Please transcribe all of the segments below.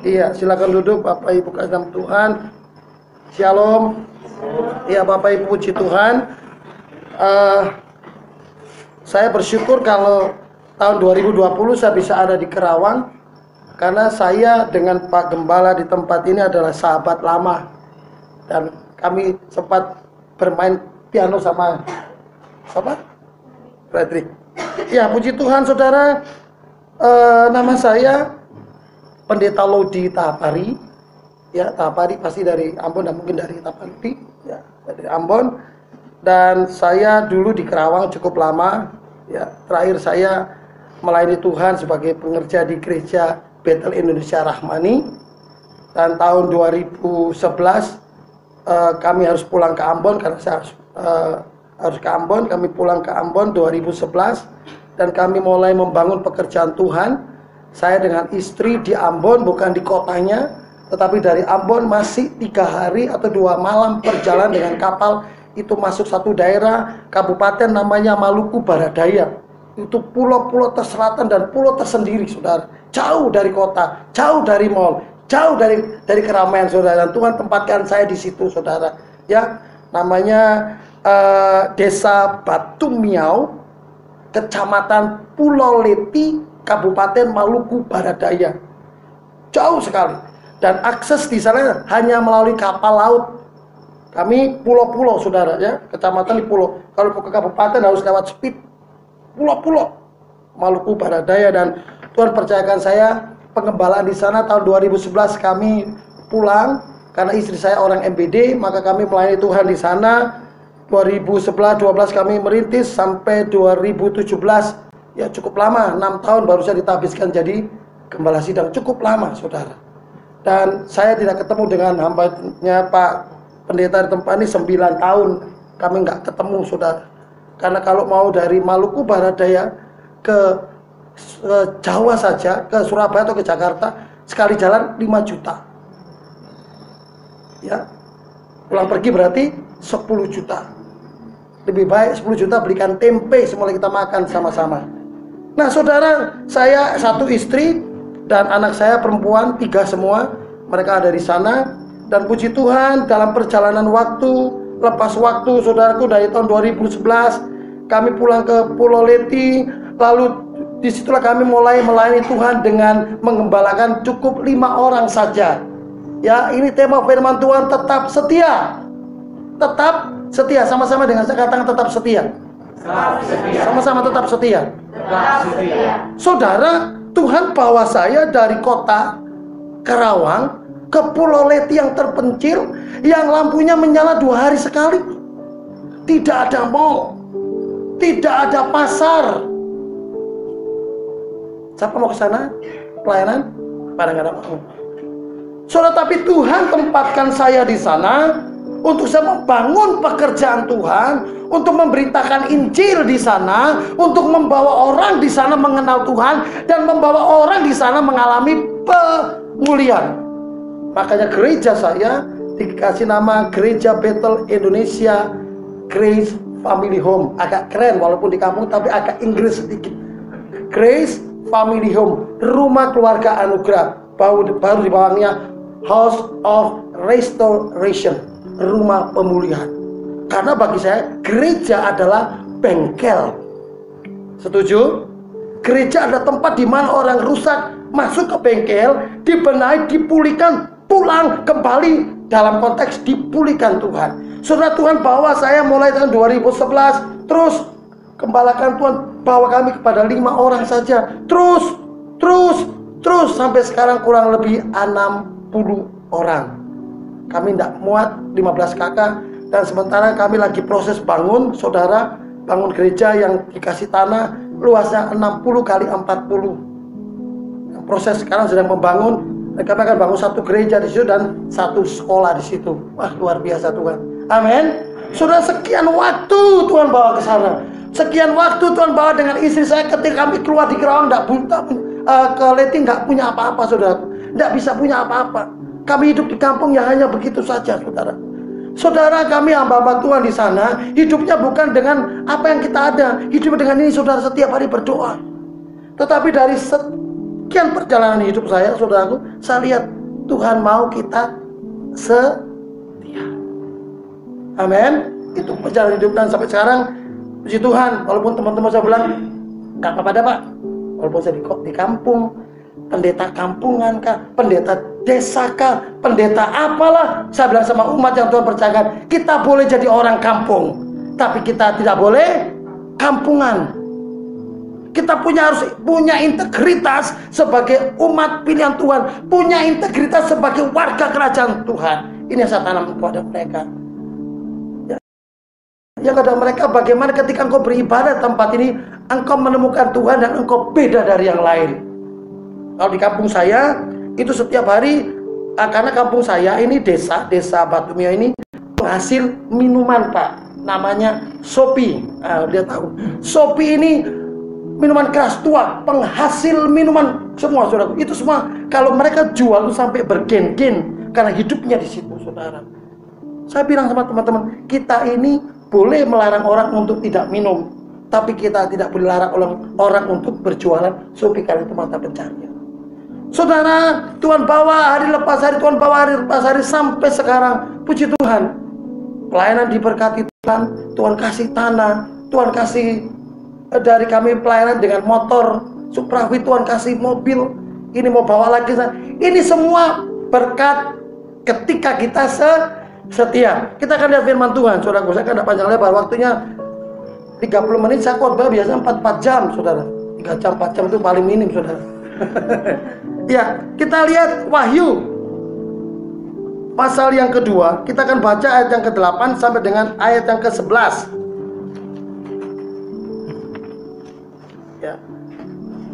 Iya, silakan duduk Bapak Ibu kasih Tuhan. Shalom. Iya, Bapak Ibu puji Tuhan. Eh, saya bersyukur kalau tahun 2020 saya bisa ada di Kerawang karena saya dengan Pak Gembala di tempat ini adalah sahabat lama dan kami sempat bermain piano sama siapa? Frederick. Ya, puji Tuhan Saudara. Eh, nama saya Pendeta Lodi Tapari. Ya, Tapari pasti dari Ambon dan mungkin dari Tapari. Ya, dari Ambon. Dan saya dulu di Kerawang cukup lama. Ya, terakhir saya melayani Tuhan sebagai pengerja di gereja Betel Indonesia Rahmani. Dan tahun 2011 eh, kami harus pulang ke Ambon karena saya harus, eh, harus ke Ambon. Kami pulang ke Ambon 2011 dan kami mulai membangun pekerjaan Tuhan saya dengan istri di Ambon bukan di kotanya, tetapi dari Ambon masih tiga hari atau dua malam perjalanan dengan kapal itu masuk satu daerah kabupaten namanya Maluku Baradaya. Itu pulau-pulau terselatan dan pulau tersendiri, saudara. Jauh dari kota, jauh dari mall, jauh dari dari keramaian, saudara. Dan Tuhan tempatkan saya di situ, saudara. Ya, namanya uh, Desa Batu Miau, Kecamatan Pulau Leti, Kabupaten Maluku Baradaya. Jauh sekali. Dan akses di sana hanya melalui kapal laut. Kami pulau-pulau saudara ya, kecamatan di pulau. Kalau ke kabupaten harus lewat speed. Pulau-pulau. Maluku Baradaya dan Tuhan percayakan saya pengembalaan di sana tahun 2011 kami pulang karena istri saya orang MBD maka kami melayani Tuhan di sana 2011 12 kami merintis sampai 2017 ya cukup lama, enam tahun baru saya ditabiskan jadi gembala sidang cukup lama, saudara. Dan saya tidak ketemu dengan hambanya Pak Pendeta di tempat ini sembilan tahun kami nggak ketemu, saudara. Karena kalau mau dari Maluku Baradaya ke, ke Jawa saja, ke Surabaya atau ke Jakarta, sekali jalan 5 juta. Ya, pulang pergi berarti 10 juta. Lebih baik 10 juta belikan tempe semula kita makan sama-sama. Nah saudara, saya satu istri dan anak saya perempuan tiga semua. Mereka ada di sana. Dan puji Tuhan dalam perjalanan waktu lepas waktu saudaraku dari tahun 2011 kami pulang ke Pulau Leti. Lalu di situlah kami mulai melayani Tuhan dengan mengembalakan cukup lima orang saja. Ya ini tema firman Tuhan tetap setia. Tetap setia sama-sama dengan saya katakan tetap setia sama-sama tetap setia. Saudara, Tuhan bawa saya dari kota Karawang ke Pulau Leti yang terpencil yang lampunya menyala dua hari sekali. Tidak ada mall, tidak ada pasar. Siapa mau ke sana? Pelayanan? Pada nggak ada mau. Saudara, tapi Tuhan tempatkan saya di sana untuk saya membangun pekerjaan Tuhan, untuk memberitakan Injil di sana, untuk membawa orang di sana mengenal Tuhan dan membawa orang di sana mengalami pemulihan. Makanya gereja saya dikasih nama Gereja Battle Indonesia Grace Family Home. Agak keren walaupun di kampung tapi agak Inggris sedikit. Grace Family Home, rumah keluarga anugerah. Baru, baru di bawahnya House of Restoration rumah pemulihan. Karena bagi saya gereja adalah bengkel. Setuju? Gereja adalah tempat di mana orang rusak masuk ke bengkel, dibenahi, dipulihkan, pulang kembali dalam konteks dipulihkan Tuhan. Saudara Tuhan bawa saya mulai tahun 2011, terus kembalakan Tuhan bawa kami kepada lima orang saja, terus, terus, terus sampai sekarang kurang lebih 60 orang. Kami tidak muat 15 kakak dan sementara kami lagi proses bangun, saudara, bangun gereja yang dikasih tanah luasnya 60 kali 40. Proses sekarang sedang membangun dan kami akan bangun satu gereja di situ dan satu sekolah di situ. Wah, luar biasa Tuhan. Amin. Sudah sekian waktu Tuhan bawa ke sana. Sekian waktu Tuhan bawa dengan istri saya ketika kami keluar di Kerawang tidak uh, ke Leti nggak punya apa-apa saudara. Tidak bisa punya apa-apa. Kami hidup di kampung yang hanya begitu saja, saudara. Saudara kami hamba-hamba Tuhan di sana hidupnya bukan dengan apa yang kita ada, hidup dengan ini saudara setiap hari berdoa. Tetapi dari sekian perjalanan hidup saya, saudaraku, saya lihat Tuhan mau kita setia. Amin. Itu perjalanan hidup dan sampai sekarang puji Tuhan. Walaupun teman-teman saya bilang nggak apa-apa Pak. Walaupun saya di, di kampung, pendeta kampungan kah, pendeta desa kah, pendeta apalah. Saya bilang sama umat yang Tuhan percayakan, kita boleh jadi orang kampung, tapi kita tidak boleh kampungan. Kita punya harus punya integritas sebagai umat pilihan Tuhan, punya integritas sebagai warga kerajaan Tuhan. Ini yang saya tanam kepada mereka. Ya. Yang ada mereka bagaimana ketika engkau beribadah tempat ini, engkau menemukan Tuhan dan engkau beda dari yang lain. Kalau di kampung saya itu setiap hari ah, karena kampung saya ini desa desa Batu Mio ini penghasil minuman pak namanya Sopi ah, dia tahu Sopi ini minuman keras tua, penghasil minuman semua saudara. Itu semua kalau mereka jual itu sampai bergen-gen karena hidupnya di situ saudara. Saya bilang sama teman-teman, kita ini boleh melarang orang untuk tidak minum, tapi kita tidak boleh larang orang, orang untuk berjualan sopi itu mata pencarian. Saudara, Tuhan bawa hari lepas hari, Tuhan bawa hari lepas hari sampai sekarang. Puji Tuhan. Pelayanan diberkati Tuhan, Tuhan kasih tanah, Tuhan kasih dari kami pelayanan dengan motor Suprawi Tuhan kasih mobil. Ini mau bawa lagi ini semua berkat ketika kita setia. Kita akan lihat firman Tuhan saudara saya kan tidak panjang lebar. Waktunya 30 menit. Saya khotbah biasanya 4, 4 jam saudara. 3 jam 4 jam itu paling minim saudara ya kita lihat Wahyu pasal yang kedua kita akan baca ayat yang ke-8 sampai dengan ayat yang ke-11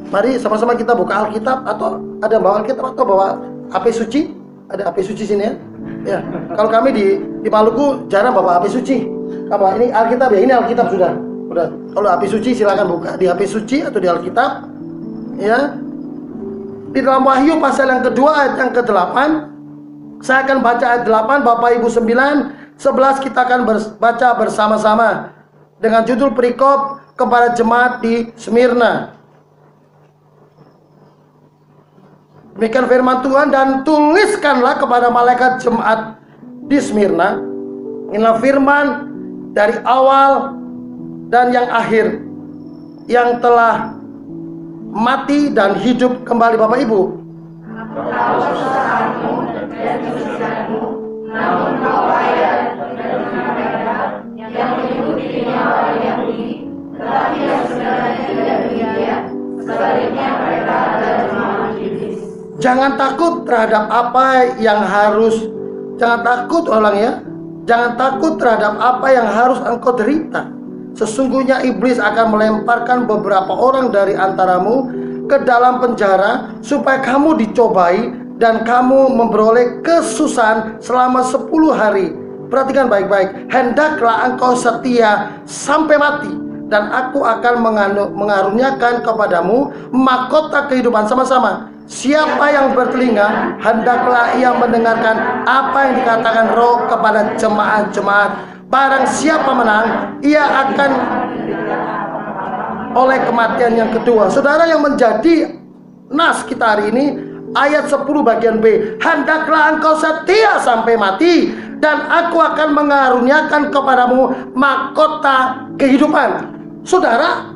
Mari sama-sama kita buka Alkitab atau ada bawa Alkitab atau bawa HP suci? Ada HP suci sini ya? Ya. Kalau kami di di Maluku jarang bawa HP suci. Apa ini Alkitab ya? Ini Alkitab sudah. Sudah. Kalau HP suci silakan buka di HP suci atau di Alkitab. Ya. Di dalam Wahyu pasal yang kedua ayat yang ke-8 saya akan baca ayat 8 Bapak Ibu 9 11 kita akan baca bersama-sama dengan judul perikop kepada jemaat di Smyrna. Demikian firman Tuhan dan tuliskanlah kepada malaikat jemaat di Smyrna. Inilah firman dari awal dan yang akhir yang telah mati dan hidup kembali Bapak Ibu. Jangan takut terhadap apa yang harus Jangan takut orang ya Jangan takut terhadap apa yang harus engkau derita Sesungguhnya iblis akan melemparkan beberapa orang dari antaramu ke dalam penjara supaya kamu dicobai dan kamu memperoleh kesusahan selama 10 hari. Perhatikan baik-baik. Hendaklah engkau setia sampai mati dan aku akan mengaruniakan kepadamu mahkota kehidupan sama-sama Siapa yang bertelinga, hendaklah ia mendengarkan apa yang dikatakan roh kepada jemaat-jemaat. Barang siapa menang, ia akan oleh kematian yang kedua. Saudara yang menjadi nas kita hari ini, ayat 10 bagian B. Hendaklah engkau setia sampai mati, dan aku akan mengaruniakan kepadamu mahkota kehidupan. Saudara,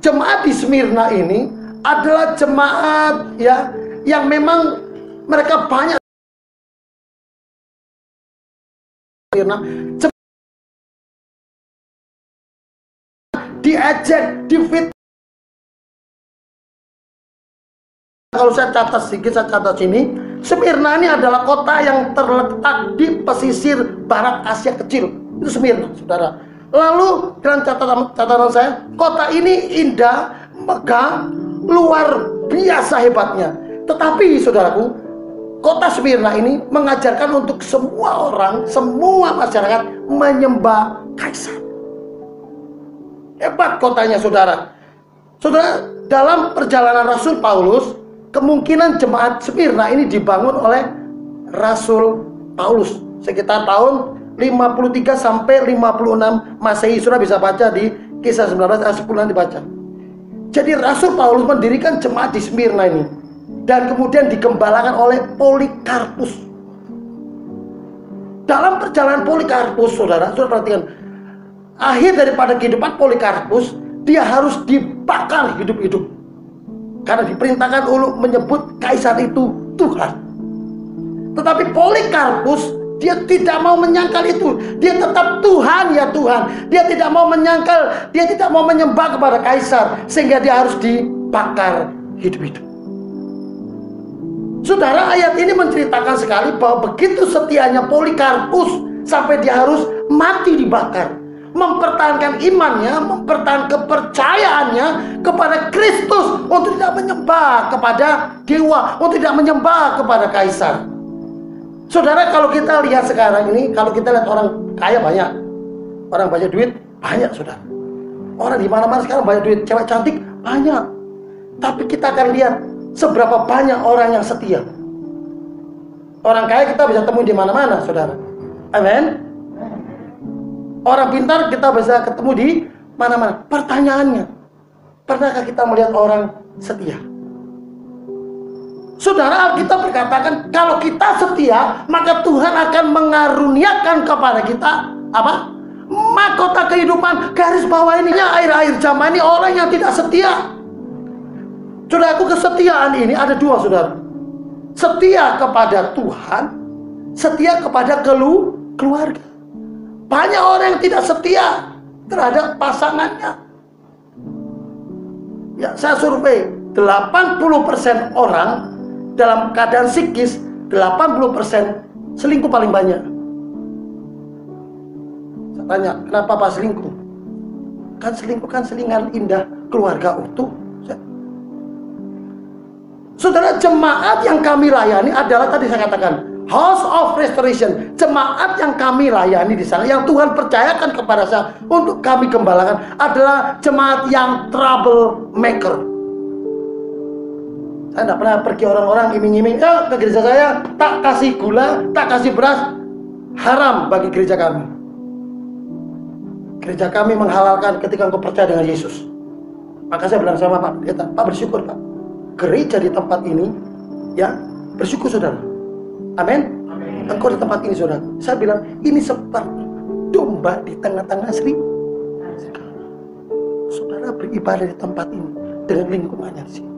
jemaat di Smyrna ini adalah jemaat ya yang memang mereka banyak diejek, difit. Kalau saya catat sedikit, saya catat sini, Smyrna ini adalah kota yang terletak di pesisir barat Asia Kecil. Itu Smyrna, saudara. Lalu dalam catatan, catatan saya, kota ini indah, megah, luar biasa hebatnya. Tetapi saudaraku, kota Smyrna ini mengajarkan untuk semua orang, semua masyarakat menyembah kaisar. Hebat kotanya saudara. Saudara, dalam perjalanan Rasul Paulus, kemungkinan jemaat Smyrna ini dibangun oleh Rasul Paulus sekitar tahun 53 sampai 56 Masehi. Sudah bisa baca di kisah 19 ayat 10 nanti baca. Jadi Rasul Paulus mendirikan jemaat di Smyrna ini dan kemudian dikembalakan oleh Polikarpus. Dalam perjalanan Polikarpus, saudara, saudara perhatikan, akhir daripada kehidupan Polikarpus, dia harus dibakar hidup-hidup. Karena diperintahkan untuk menyebut kaisar itu Tuhan. Tetapi Polikarpus dia tidak mau menyangkal itu. Dia tetap Tuhan ya Tuhan. Dia tidak mau menyangkal, dia tidak mau menyembah kepada kaisar sehingga dia harus dibakar hidup-hidup. Saudara, ayat ini menceritakan sekali bahwa begitu setianya Polikarpus sampai dia harus mati dibakar. Mempertahankan imannya, mempertahankan kepercayaannya kepada Kristus untuk tidak menyembah kepada dewa, untuk tidak menyembah kepada kaisar. Saudara kalau kita lihat sekarang ini, kalau kita lihat orang kaya banyak, orang banyak duit banyak, saudara. Orang di mana-mana sekarang banyak duit, cewek cantik banyak. Tapi kita akan lihat seberapa banyak orang yang setia. Orang kaya kita bisa temui di mana-mana, saudara. Amin. Orang pintar kita bisa ketemu di mana-mana. Pertanyaannya, pernahkah kita melihat orang setia? Saudara Alkitab berkatakan kalau kita setia maka Tuhan akan mengaruniakan kepada kita apa? Mahkota kehidupan garis bawah ininya air-air zaman ini orang yang tidak setia. Saudara aku kesetiaan ini ada dua saudara. Setia kepada Tuhan, setia kepada kelu keluarga. Banyak orang yang tidak setia terhadap pasangannya. Ya, saya survei 80% orang dalam keadaan psikis 80% selingkuh paling banyak. Saya tanya, kenapa Pak selingkuh? Kan selingkuh kan selingan indah keluarga utuh. Saudara jemaat yang kami layani adalah tadi saya katakan House of Restoration, jemaat yang kami layani di sana, yang Tuhan percayakan kepada saya untuk kami gembalakan adalah jemaat yang trouble maker. Saya tidak pernah pergi orang-orang iming-iming, ya ke gereja saya tak kasih gula, tak kasih beras, haram bagi gereja kami. Gereja kami menghalalkan ketika engkau percaya dengan Yesus. Maka saya bilang sama Pak Pak bersyukur Pak. Gereja di tempat ini, ya bersyukur saudara. Amin. Engkau di tempat ini saudara. Saya bilang ini seperti domba di tengah-tengah sri. Saudara beribadah di tempat ini dengan lingkungannya di sini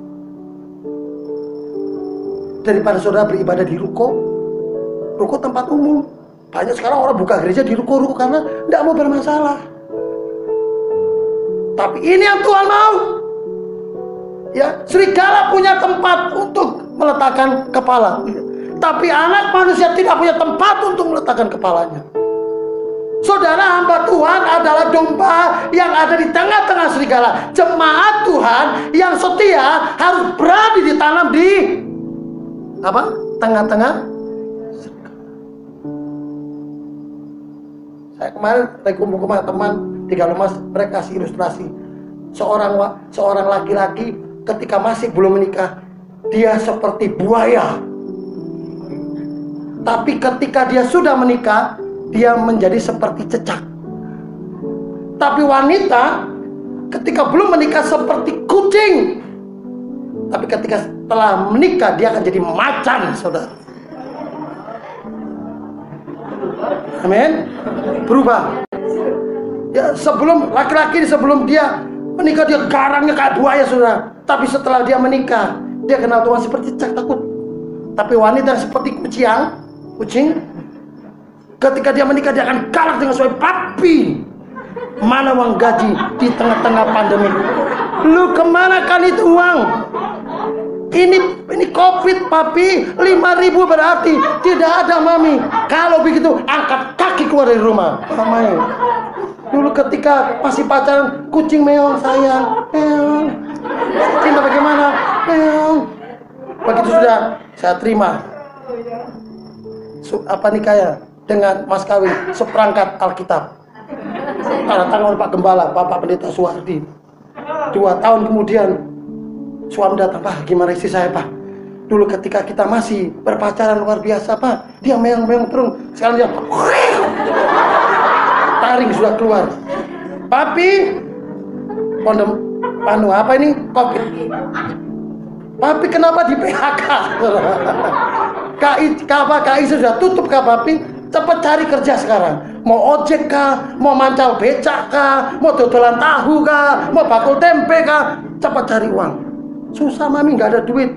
daripada saudara beribadah di ruko ruko tempat umum banyak sekarang orang buka gereja di ruko-ruko karena tidak mau bermasalah tapi ini yang Tuhan mau ya serigala punya tempat untuk meletakkan kepala. Tapi anak manusia tidak punya tempat untuk meletakkan kepalanya. Saudara hamba Tuhan adalah domba yang ada di tengah-tengah serigala. Jemaat Tuhan yang setia harus berada ditanam di apa? Tengah-tengah saya kemarin lagi kumpul teman di Mas mereka kasih ilustrasi. Seorang seorang laki-laki ketika masih belum menikah dia seperti buaya tapi ketika dia sudah menikah dia menjadi seperti cecak tapi wanita ketika belum menikah seperti kucing tapi ketika setelah menikah dia akan jadi macan, saudara. Amin. Berubah. Ya sebelum laki-laki sebelum dia menikah dia garangnya kayak buaya saudara. Tapi setelah dia menikah dia kenal Tuhan seperti cak takut. Tapi wanita seperti kucing, kucing, ketika dia menikah dia akan kalah dengan suami papi. Mana uang gaji di tengah-tengah pandemi? Lu ke mana kan itu uang? Ini ini covid papi 5000 berarti tidak ada mami. Kalau begitu angkat kaki keluar dari rumah. Mamai. Dulu ketika masih pacaran kucing meong sayang. Meong. Cinta bagaimana? Meong. Begitu sudah saya terima. Apa nikahnya? Dengan mas kawin seperangkat Alkitab. Tanda tangan Pak Gembala, Bapak Pendeta Suwardi. Dua tahun kemudian Suami datang, Pak, gimana istri saya, Pak? Dulu ketika kita masih berpacaran luar biasa, Pak. Dia meong-meong terus. Sekarang dia taring sudah keluar. Papi, pondem, anu apa ini? Covid Papi kenapa di PHK KI apa KI sudah tutup kak Papi. Cepat cari kerja sekarang. Mau ojek kah? Mau mancal becak kah? Mau dodolan tahu kah? Mau bakul tempe kah? Cepat cari uang susah mami nggak ada duit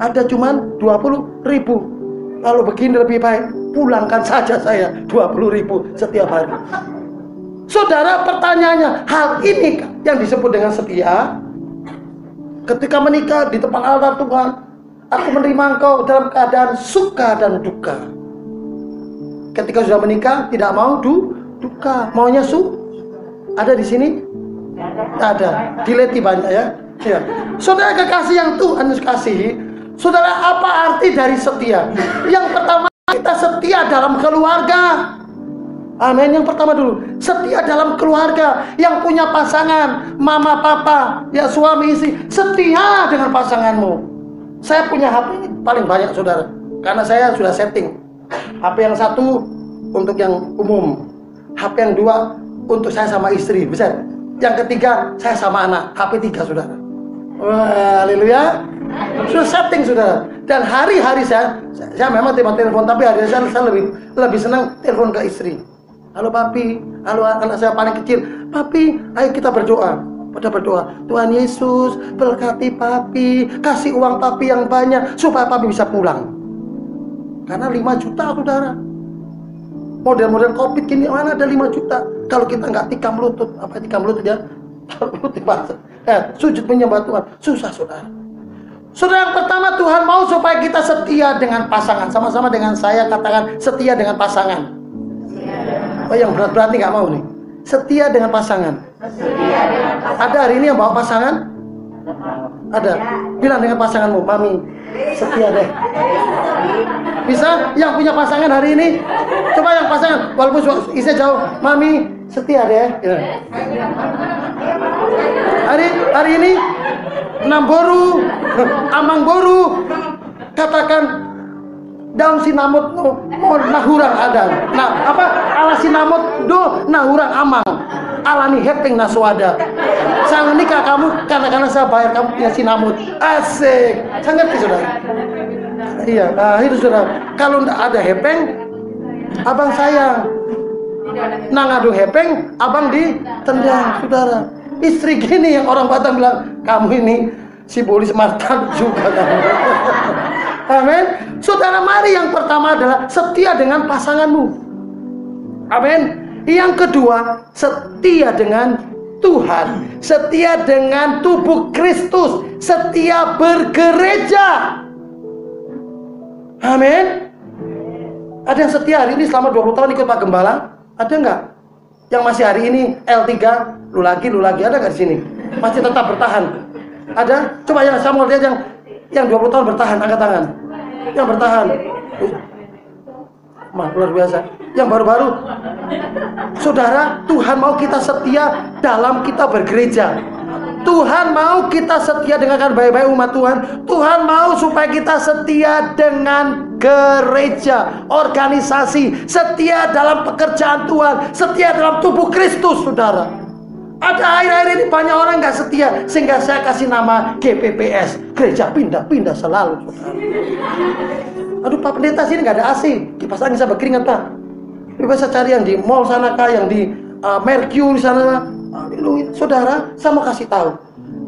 ada cuman 20 ribu kalau begini lebih baik pulangkan saja saya 20 ribu setiap hari Saudara pertanyaannya, hal ini yang disebut dengan setia, ketika menikah di depan altar Tuhan, aku menerima engkau dalam keadaan suka dan duka. Ketika sudah menikah, tidak mau du, duka, maunya su. Ada di sini? Ada. Dileti banyak ya. Ya. Saudara kekasih yang Tuhan kasih, saudara apa arti dari setia? Yang pertama kita setia dalam keluarga. Amin. Yang pertama dulu, setia dalam keluarga yang punya pasangan, mama, papa, ya suami istri, setia dengan pasanganmu. Saya punya HP ini paling banyak saudara, karena saya sudah setting. HP yang satu untuk yang umum, HP yang dua untuk saya sama istri, bisa. Yang ketiga saya sama anak, HP tiga saudara. Wah, haleluya. Sudah setting saudara. Dan hari-hari saya, saya memang tiba telepon, tapi hari-hari saya, saya lebih lebih senang telepon ke istri. Halo papi, halo anak saya paling kecil. Papi, ayo kita berdoa. Pada berdoa, Tuhan Yesus berkati papi, kasih uang papi yang banyak supaya papi bisa pulang. Karena 5 juta saudara. Model-model covid kini mana ada 5 juta. Kalau kita nggak tikam lutut, apa tikam lutut ya? lutut eh, sujud menyembah Tuhan, susah saudara. Saudara yang pertama Tuhan mau supaya kita setia dengan pasangan. Sama-sama dengan saya katakan setia dengan pasangan. Oh yang berat-berat nih nggak mau nih. Setia dengan pasangan. Ada hari ini yang bawa pasangan? Ada. Bilang dengan pasanganmu, mami setia deh. Bisa? Yang punya pasangan hari ini? Coba yang pasangan, walaupun isinya jauh, mami setia deh. Ya. Hari hari ini enam boru, amang boru, katakan daun sinamut oh nahurang ada. Nah apa? Ala sinamut do nahurang amang. Alani hepeng naswada sang nikah kamu karena karena saya bayar kamu punya sinamut asik. Saya ngerti saudara iya nah itu saudara kalau tidak ada hepeng abang sayang nah ngadu hepeng abang ditendang saudara istri gini yang orang Batam bilang kamu ini si polis martab juga Amin. Saudara mari yang pertama adalah setia dengan pasanganmu. Amin. Yang kedua, setia dengan Tuhan, setia dengan tubuh Kristus, setia bergereja. Amin. Ada yang setia hari ini selama 20 tahun ikut Pak Gembala? Ada enggak? Yang masih hari ini L3, lu lagi, lu lagi, ada enggak di sini? Masih tetap bertahan? Ada? Coba yang saya mau lihat yang yang 20 tahun bertahan, angkat tangan. Yang bertahan. Luar biasa. Yang baru-baru. Saudara, Tuhan mau kita setia dalam kita bergereja. Tuhan mau kita setia dengan baik-baik umat Tuhan. Tuhan mau supaya kita setia dengan gereja, organisasi, setia dalam pekerjaan Tuhan, setia dalam tubuh Kristus, saudara. Ada akhir-akhir ini banyak orang nggak setia sehingga saya kasih nama GPPS, gereja pindah-pindah selalu. Aduh Pak Pendeta sini nggak ada AC, kipas angin saya berkeringat Pak. Bisa cari yang di mall sana kah, yang di uh, Mercury sana. Haleluya. Saudara, saya mau kasih tahu.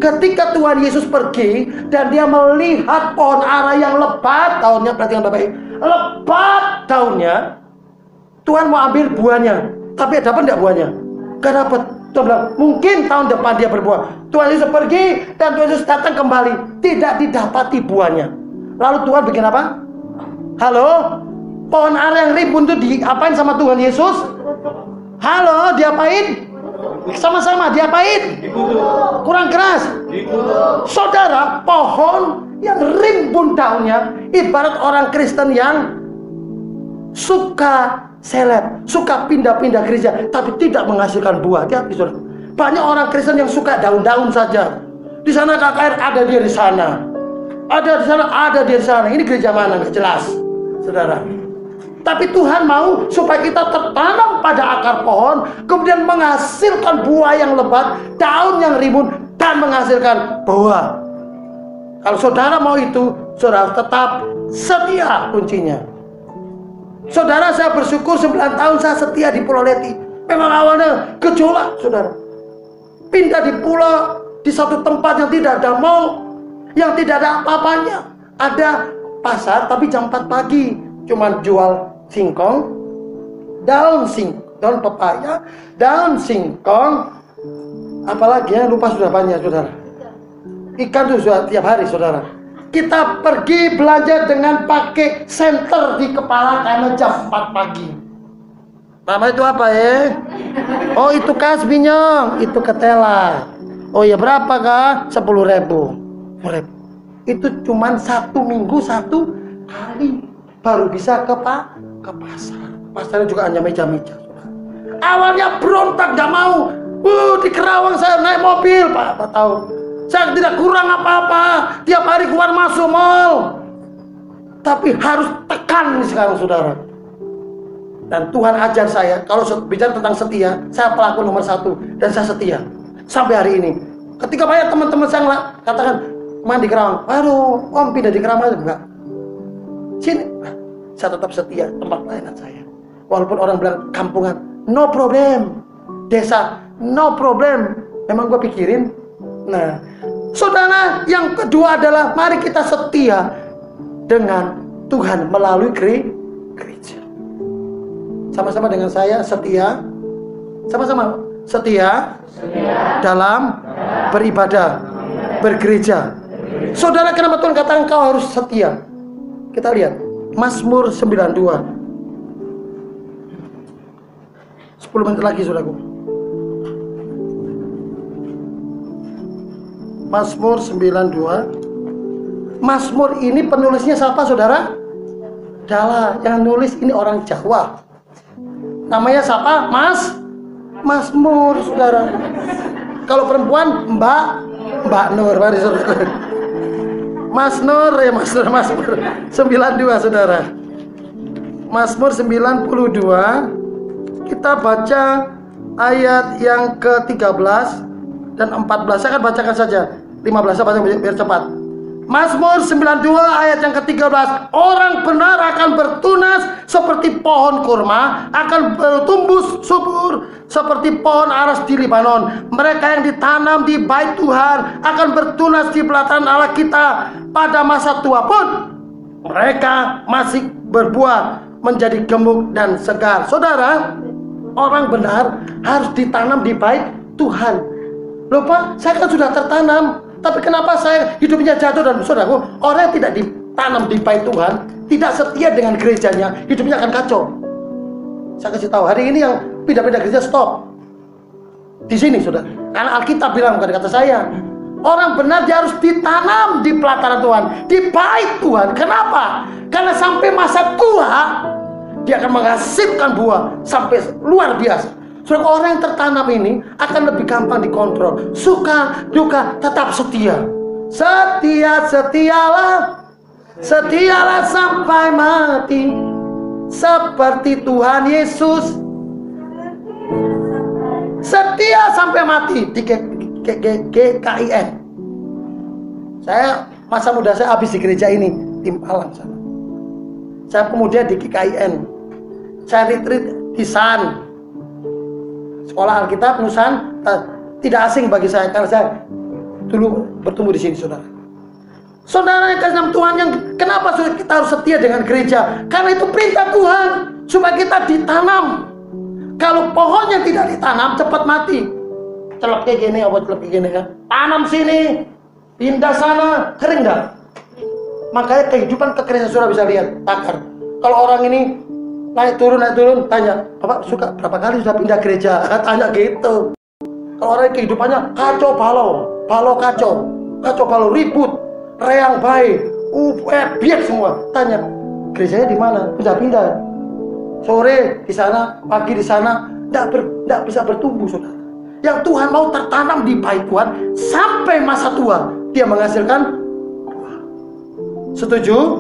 Ketika Tuhan Yesus pergi dan dia melihat pohon ara yang lebat daunnya, perhatikan Bapak lebat daunnya, Tuhan mau ambil buahnya, tapi dapat tidak buahnya? Gak dapat. Tuhan bilang, mungkin tahun depan dia berbuah. Tuhan Yesus pergi dan Tuhan Yesus datang kembali. Tidak didapati buahnya. Lalu Tuhan bikin apa? Halo? Pohon ara yang rimbun itu diapain sama Tuhan Yesus? Halo, diapain? Sama-sama diapain? Kurang keras. Saudara, pohon yang rimbun daunnya ibarat orang Kristen yang suka seleb, suka pindah-pindah gereja, tapi tidak menghasilkan buah. Hati-hati. Banyak orang Kristen yang suka daun-daun saja. Di sana KKR ada dia di sana. Ada di sana, ada di sana. Ini gereja mana? Jelas, saudara. Tapi Tuhan mau supaya kita tertanam pada akar pohon, kemudian menghasilkan buah yang lebat, daun yang rimbun, dan menghasilkan buah. Kalau saudara mau itu, saudara tetap setia kuncinya. Saudara saya bersyukur 9 tahun saya setia di Pulau Leti. Memang awalnya gejolak saudara. Pindah di pulau di satu tempat yang tidak ada mall, yang tidak ada apa-apanya. Ada pasar tapi jam 4 pagi. Cuman jual singkong, daun sing, daun pepaya, daun singkong, apalagi ya lupa sudah banyak saudara. Ikan itu sudah tiap hari saudara. Kita pergi belanja dengan pakai senter di kepala karena jam 4 pagi. Nama itu apa ya? Oh itu kasbinya, itu ketela. Oh ya berapa kah? Sepuluh ribu. Ribu. Itu cuman satu minggu satu kali baru bisa ke pak ke pasar. Pasarnya juga hanya meja-meja. Awalnya berontak gak mau. Uh, di Kerawang saya naik mobil pak, apa tahu saya tidak kurang apa-apa. Tiap hari keluar masuk mall. Tapi harus tekan sekarang saudara. Dan Tuhan ajar saya, kalau bicara tentang setia, saya pelaku nomor satu. Dan saya setia. Sampai hari ini. Ketika banyak teman-teman saya katakan, mandi kerawang. Aduh, om pindah di kerawang. Enggak. Sini. Saya tetap setia tempat pelayanan saya. Walaupun orang bilang kampungan, no problem. Desa, no problem. Memang gue pikirin. Nah, Saudara, yang kedua adalah mari kita setia dengan Tuhan melalui gereja. Sama-sama dengan saya setia. Sama-sama setia, setia dalam beribadah, bergereja. Saudara, kenapa Tuhan katakan kau harus setia? Kita lihat Mazmur 92. 10 menit lagi saudaraku. Mazmur 92 Mazmur ini penulisnya siapa saudara? Dala yang nulis ini orang Jawa namanya siapa? Mas Mazmur saudara kalau perempuan Mbak Mbak Nur mari Mas Nur ya Mas Nur Mazmur 92 saudara. Mazmur 92 kita baca ayat yang ke-13 dan 14 saya akan bacakan saja. 15 saya baca biar cepat. Mazmur 92 ayat yang ke-13 Orang benar akan bertunas seperti pohon kurma Akan bertumbuh subur seperti pohon aras di Libanon. Mereka yang ditanam di bait Tuhan Akan bertunas di pelataran Allah kita. Pada masa tua pun Mereka masih berbuah Menjadi gemuk dan segar. Saudara Orang benar harus ditanam di bait Tuhan. Lupa, saya kan sudah tertanam. Tapi kenapa saya hidupnya jatuh dan saudaraku, orang yang tidak ditanam di bait Tuhan, tidak setia dengan gerejanya, hidupnya akan kacau. Saya kasih tahu, hari ini yang pindah-pindah gereja stop. Di sini sudah. Karena Alkitab bilang bukan kata saya. Orang benar dia harus ditanam di pelataran Tuhan, di bait Tuhan. Kenapa? Karena sampai masa tua dia akan menghasilkan buah sampai luar biasa. Saudara orang yang tertanam ini akan lebih gampang dikontrol. Suka, duka, tetap setia. Setia, setialah. Setialah sampai mati. Seperti Tuhan Yesus. Setia sampai mati di GKIN. Saya masa muda saya habis di gereja ini di Malang sana. Saya kemudian di GKIN. Saya retreat di San sekolah Alkitab Nusan tidak asing bagi saya karena saya dulu bertumbuh di sini saudara. Saudara yang kasih Tuhan yang kenapa kita harus setia dengan gereja? Karena itu perintah Tuhan supaya kita ditanam. Kalau pohonnya tidak ditanam cepat mati. Celok kayak gini, apa celok kayak gini kan? Tanam sini, pindah sana, kering nggak? Makanya kehidupan kekeringan saudara bisa lihat takar. Kalau orang ini naik turun naik turun tanya bapak suka berapa kali sudah pindah gereja? Tanya gitu. Kalau orang kehidupannya kacau balau balau kacau kacau balau ribut reang baik uh eh, biar semua. Tanya gerejanya di mana? Pindah pindah. Sore di sana pagi di sana tidak ber, bisa bertumbuh saudara. Yang Tuhan mau tertanam di baik Tuhan sampai masa tua dia menghasilkan setuju?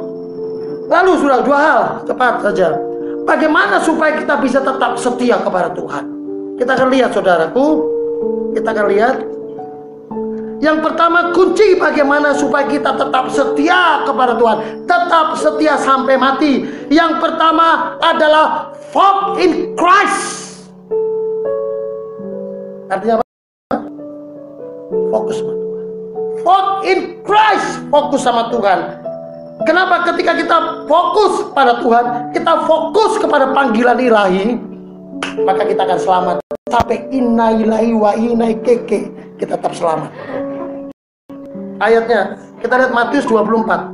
Lalu sudah dua hal cepat saja Bagaimana supaya kita bisa tetap setia kepada Tuhan? Kita akan lihat saudaraku, kita akan lihat Yang pertama kunci bagaimana supaya kita tetap setia kepada Tuhan, tetap setia sampai mati. Yang pertama adalah walk in Christ. Artinya apa? Fokus sama Tuhan. Walk in Christ, fokus sama Tuhan. Kenapa ketika kita fokus pada Tuhan, kita fokus kepada panggilan ilahi, maka kita akan selamat sampai inna ilahi wa inna keke kita tetap selamat ayatnya. Kita lihat Matius 24.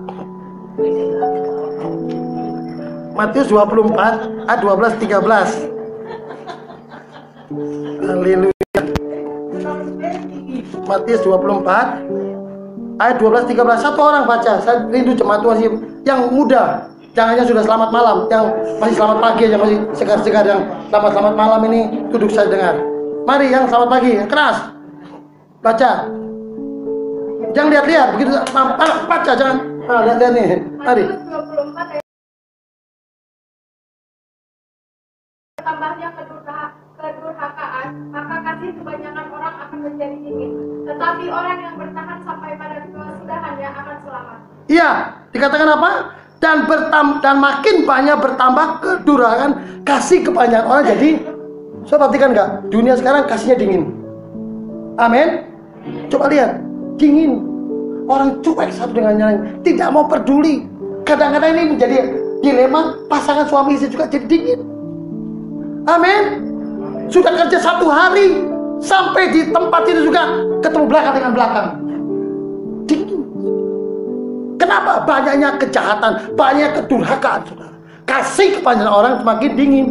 Matius 24 ayat 12 13. Haleluya. Matius 24 ayat 12 13. Satu orang baca. Saya rindu jemaat Tuhan yang muda. Yang sudah selamat malam, yang masih selamat pagi yang masih segar-segar yang selamat selamat malam ini duduk saya dengar. Mari yang selamat pagi, keras. Baca. Jangan lihat-lihat begitu baca jangan. Nah, lihat-lihat nih. Mari. Tambahnya maka kasih kebanyakan orang akan menjadi dingin. Tetapi orang yang bertahan sampai pada kesudahannya akan selamat. Iya, dikatakan apa? Dan bertam dan makin banyak bertambah kedurhakaan, kasih kebanyakan orang jadi Coba perhatikan nggak? Dunia sekarang kasihnya dingin. Amin. Coba lihat, dingin. Orang cuek satu dengan yang lain, tidak mau peduli. Kadang-kadang ini menjadi dilema pasangan suami istri juga jadi dingin. Amin. Sudah kerja satu hari, sampai di tempat itu juga ketemu belakang dengan belakang. Dingin. Kenapa? Banyaknya kejahatan, banyak kedurhakaan, saudara. Kasih kepada orang semakin dingin.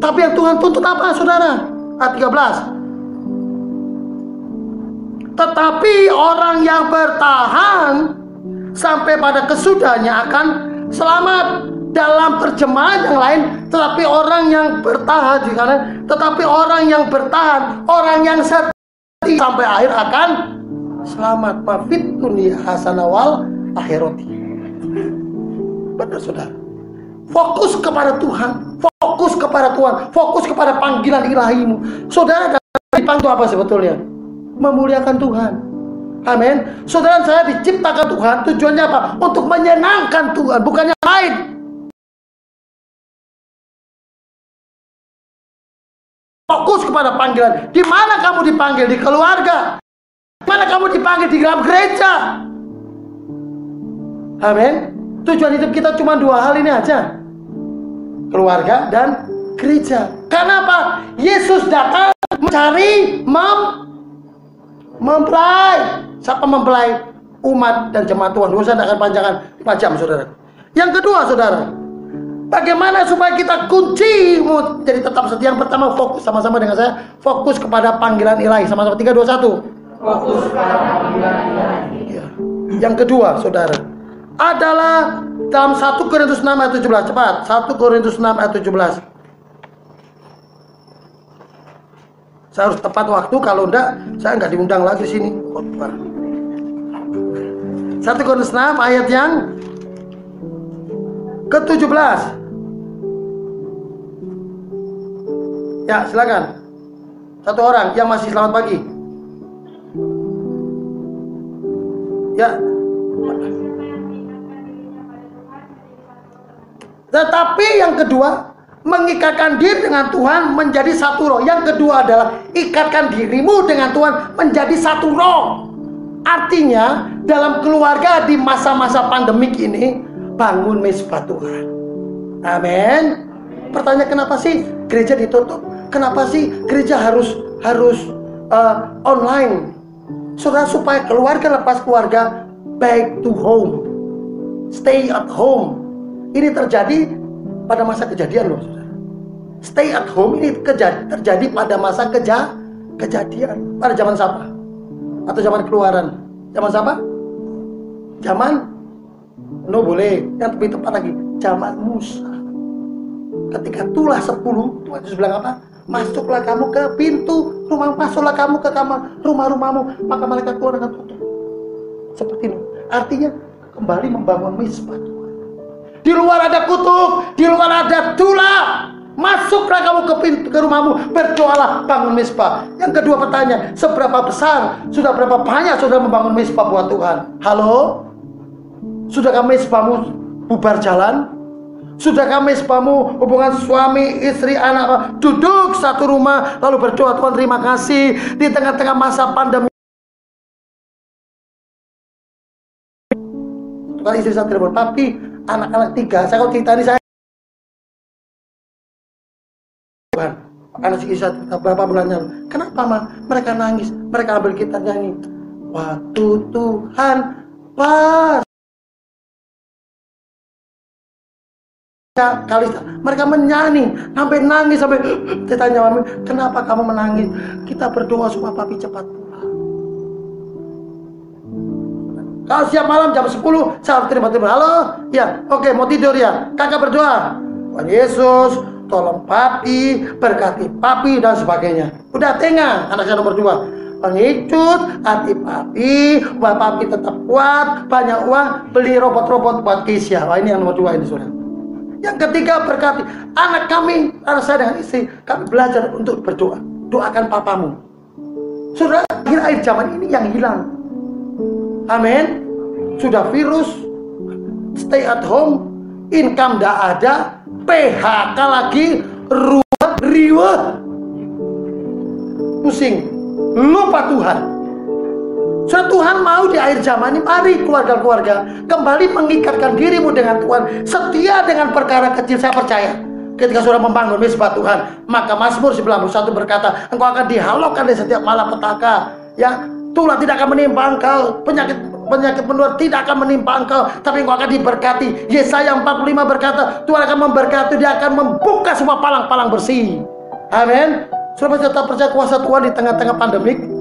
Tapi yang Tuhan tuntut apa, saudara? Ayat 13. Tetapi orang yang bertahan sampai pada kesudahannya akan selamat dalam terjemahan yang lain tetapi orang yang bertahan di kanan tetapi orang yang bertahan orang yang setia sampai akhir akan selamat mafit dunia hasanawal akhirati benar saudara fokus kepada Tuhan fokus kepada Tuhan fokus kepada panggilan ilahimu saudara dipanggil apa sebetulnya memuliakan Tuhan. Amin. Saudara saya diciptakan Tuhan tujuannya apa? Untuk menyenangkan Tuhan, bukan yang lain. Kepada panggilan. Di mana kamu dipanggil? Di keluarga. Di mana kamu dipanggil? Di dalam gereja. Amin. Tujuan hidup kita cuma dua hal ini aja. Keluarga dan gereja. Karena apa? Yesus datang mencari mem mempelai. Siapa mempelai? Umat dan jemaat Tuhan. Tidak akan panjangkan 5 jam, saudara. Yang kedua, saudara. Bagaimana supaya kita kunci jadi tetap setia? Yang pertama fokus sama-sama dengan saya. Fokus kepada panggilan ilahi. Sama-sama 3, 2, 1. Fokus kepada panggilan ilahi. Ya. Yang kedua, saudara. Adalah dalam 1 Korintus 6 ayat 17. Cepat. 1 Korintus 6 ayat 17. Saya harus tepat waktu kalau enggak saya enggak diundang lagi sini. Satu Korintus 6 ayat yang ke-17. Ya, silakan. Satu orang yang masih selamat pagi. Ya. Tetapi yang kedua, mengikatkan diri dengan Tuhan menjadi satu roh. Yang kedua adalah ikatkan dirimu dengan Tuhan menjadi satu roh. Artinya dalam keluarga di masa-masa pandemik ini bangun mesbah Tuhan. Amin. Pertanyaan kenapa sih gereja ditutup? Kenapa sih gereja harus harus uh, online? Saudara supaya keluarga lepas keluarga back to home. Stay at home. Ini terjadi pada masa kejadian loh saudara. Stay at home ini terjadi pada masa keja kejadian. Pada zaman siapa? Atau zaman keluaran? Zaman siapa? Zaman No boleh. Yang lebih tepat lagi. Zaman Musa. Ketika tulah sepuluh, Tuhan Yesus bilang apa? Masuklah kamu ke pintu rumah, masuklah kamu ke kamar rumah-rumahmu, maka mereka keluar dengan tutup. Seperti itu. Artinya kembali membangun misbah. Di luar ada kutub, di luar ada tulah. Masuklah kamu ke pintu ke rumahmu, berdoalah bangun misbah. Yang kedua pertanyaan, seberapa besar, sudah berapa banyak sudah membangun misbah buat Tuhan? Halo? Sudahkah misbahmu bubar jalan? Sudahkah misbahmu hubungan suami, istri, anak duduk satu rumah lalu berdoa Tuhan terima kasih di tengah-tengah masa pandemi Bukan istri saya telepon, tapi anak-anak tiga. Saya kalau cerita ini saya Tuhan, anak istri saya berapa lalu. Kenapa mah? Mereka nangis, mereka ambil kita nyanyi. Waktu Tuhan pas kali mereka menyanyi sampai nangis sampai saya tanya mami kenapa kamu menangis? Kita berdoa supaya papi cepat pulang. Kalau siap malam jam 10 saya terima terima halo? Ya oke mau tidur ya? Kakak berdoa. Tuhan Yesus tolong papi berkati papi dan sebagainya. Udah tengah anak saya nomor dua. Pengicut hati papi buat papi tetap kuat banyak uang beli robot-robot buat Kisya wah ini yang nomor dua ini sudah yang ketiga berkati anak kami, anak saya dengan istri, kami belajar untuk berdoa. Doakan papamu. Sudah akhir air zaman ini yang hilang. Amin. Sudah virus, stay at home, income tidak ada, PHK lagi, ruwet, riwet, pusing, lupa Tuhan. So Tuhan mau di akhir zaman ini mari keluarga-keluarga kembali mengikatkan dirimu dengan Tuhan. Setia dengan perkara kecil saya percaya. Ketika sudah membangun misbah Tuhan, maka Mazmur 91 berkata, engkau akan dihalaukan di setiap malapetaka. Ya, tulah tidak akan menimpa engkau, penyakit penyakit menular tidak akan menimpa engkau, tapi engkau akan diberkati. Yesaya 45 berkata, Tuhan akan memberkati, dia akan membuka semua palang-palang bersih. Amin. Sudah tetap percaya kuasa Tuhan di tengah-tengah pandemik?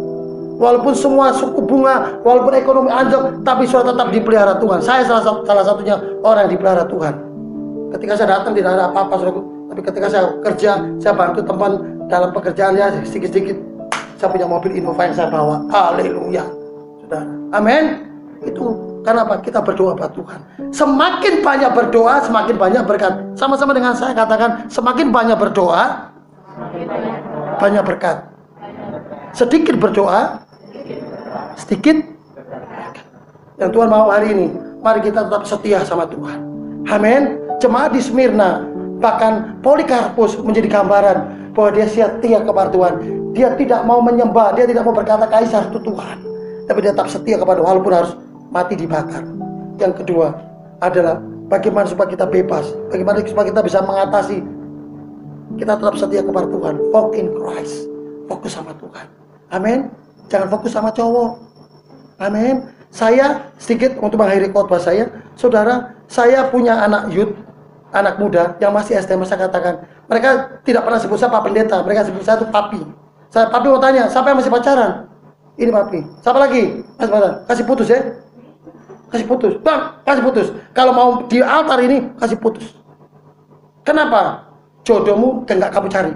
Walaupun semua suku bunga, walaupun ekonomi anjlok, tapi sudah tetap dipelihara Tuhan. Saya salah, salah satunya orang yang dipelihara Tuhan. Ketika saya datang tidak ada apa-apa, tapi ketika saya kerja, saya bantu teman dalam pekerjaannya sedikit-sedikit. Saya punya mobil Innova yang saya bawa. Haleluya. Saudara. Amin. Itu karena apa? Kita berdoa buat Tuhan. Semakin banyak berdoa, semakin banyak berkat. Sama-sama dengan saya katakan, semakin banyak berdoa, banyak berkat. Sedikit berdoa, sedikit? Yang Tuhan mau hari ini mari kita tetap setia sama Tuhan. Amin. Jemaat di Smyrna bahkan Polikarpus menjadi gambaran bahwa dia setia kepada Tuhan. Dia tidak mau menyembah dia tidak mau berkata kaisar itu Tuhan. Tapi dia tetap setia kepada walaupun harus mati dibakar. Yang kedua adalah bagaimana supaya kita bebas bagaimana supaya kita bisa mengatasi. Kita tetap setia kepada Tuhan. Walk in Christ. Fokus sama Tuhan. Amin jangan fokus sama cowok Amin. Saya sedikit untuk mengakhiri khotbah saya, saudara, saya punya anak youth, anak muda yang masih SD, saya katakan, mereka tidak pernah sebut saya Pak Pendeta, mereka sebut saya itu Papi. Saya Papi mau tanya, siapa yang masih pacaran? Ini Papi. Siapa lagi? Pacaran? Kasih putus ya. Kasih putus. Bang, kasih putus. Kalau mau di altar ini, kasih putus. Kenapa? Jodohmu enggak kamu cari.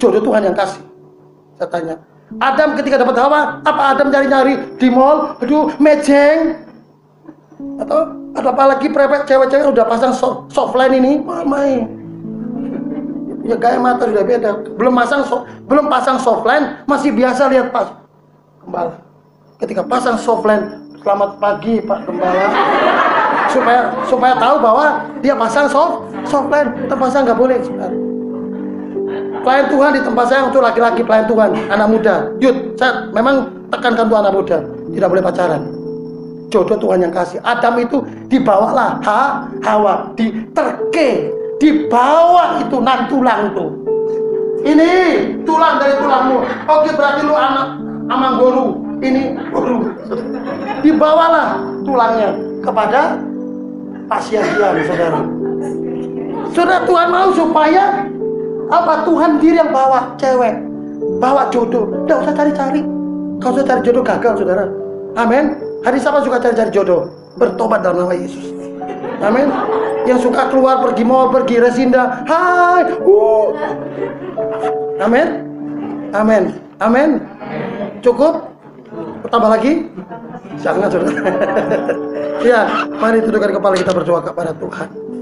Jodoh Tuhan yang kasih. Saya tanya, Adam ketika dapat Hawa, apa Adam nyari-nyari di mall, aduh mejeng, atau ada apa lagi prepet cewek-cewek udah pasang so softline ini, mamai. Ya gaya mata sudah beda. Belum pasang so belum pasang softline, masih biasa lihat pas gembala. Ketika pasang softline, selamat pagi Pak Gembala. supaya supaya tahu bahwa dia pasang soft softline, terpasang nggak boleh. Sebentar pelayan Tuhan di tempat saya untuk laki-laki pelayan Tuhan, anak muda. Yud, saya memang tekankan tuh anak muda, tidak boleh pacaran. Jodoh Tuhan yang kasih. Adam itu dibawalah ha, Hawa, diterke, dibawa itu nan tulang tuh. Ini tulang dari tulangmu. Oke berarti lu anak amang guru. Ini guru. Dibawalah tulangnya kepada pasiasian saudara. Saudara Tuhan mau supaya apa Tuhan diri yang bawa cewek, bawa jodoh. Tidak usah cari-cari. Kau usah cari jodoh gagal, saudara. Amin. Hari siapa suka cari-cari jodoh? Bertobat dalam nama Yesus. Amin. Yang suka keluar pergi mall, pergi resinda. Hai. Uh. Amin. Amin. Amin. Cukup? Tambah lagi? Jangan saudara. ya, mari tundukkan kepala kita berdoa kepada Tuhan.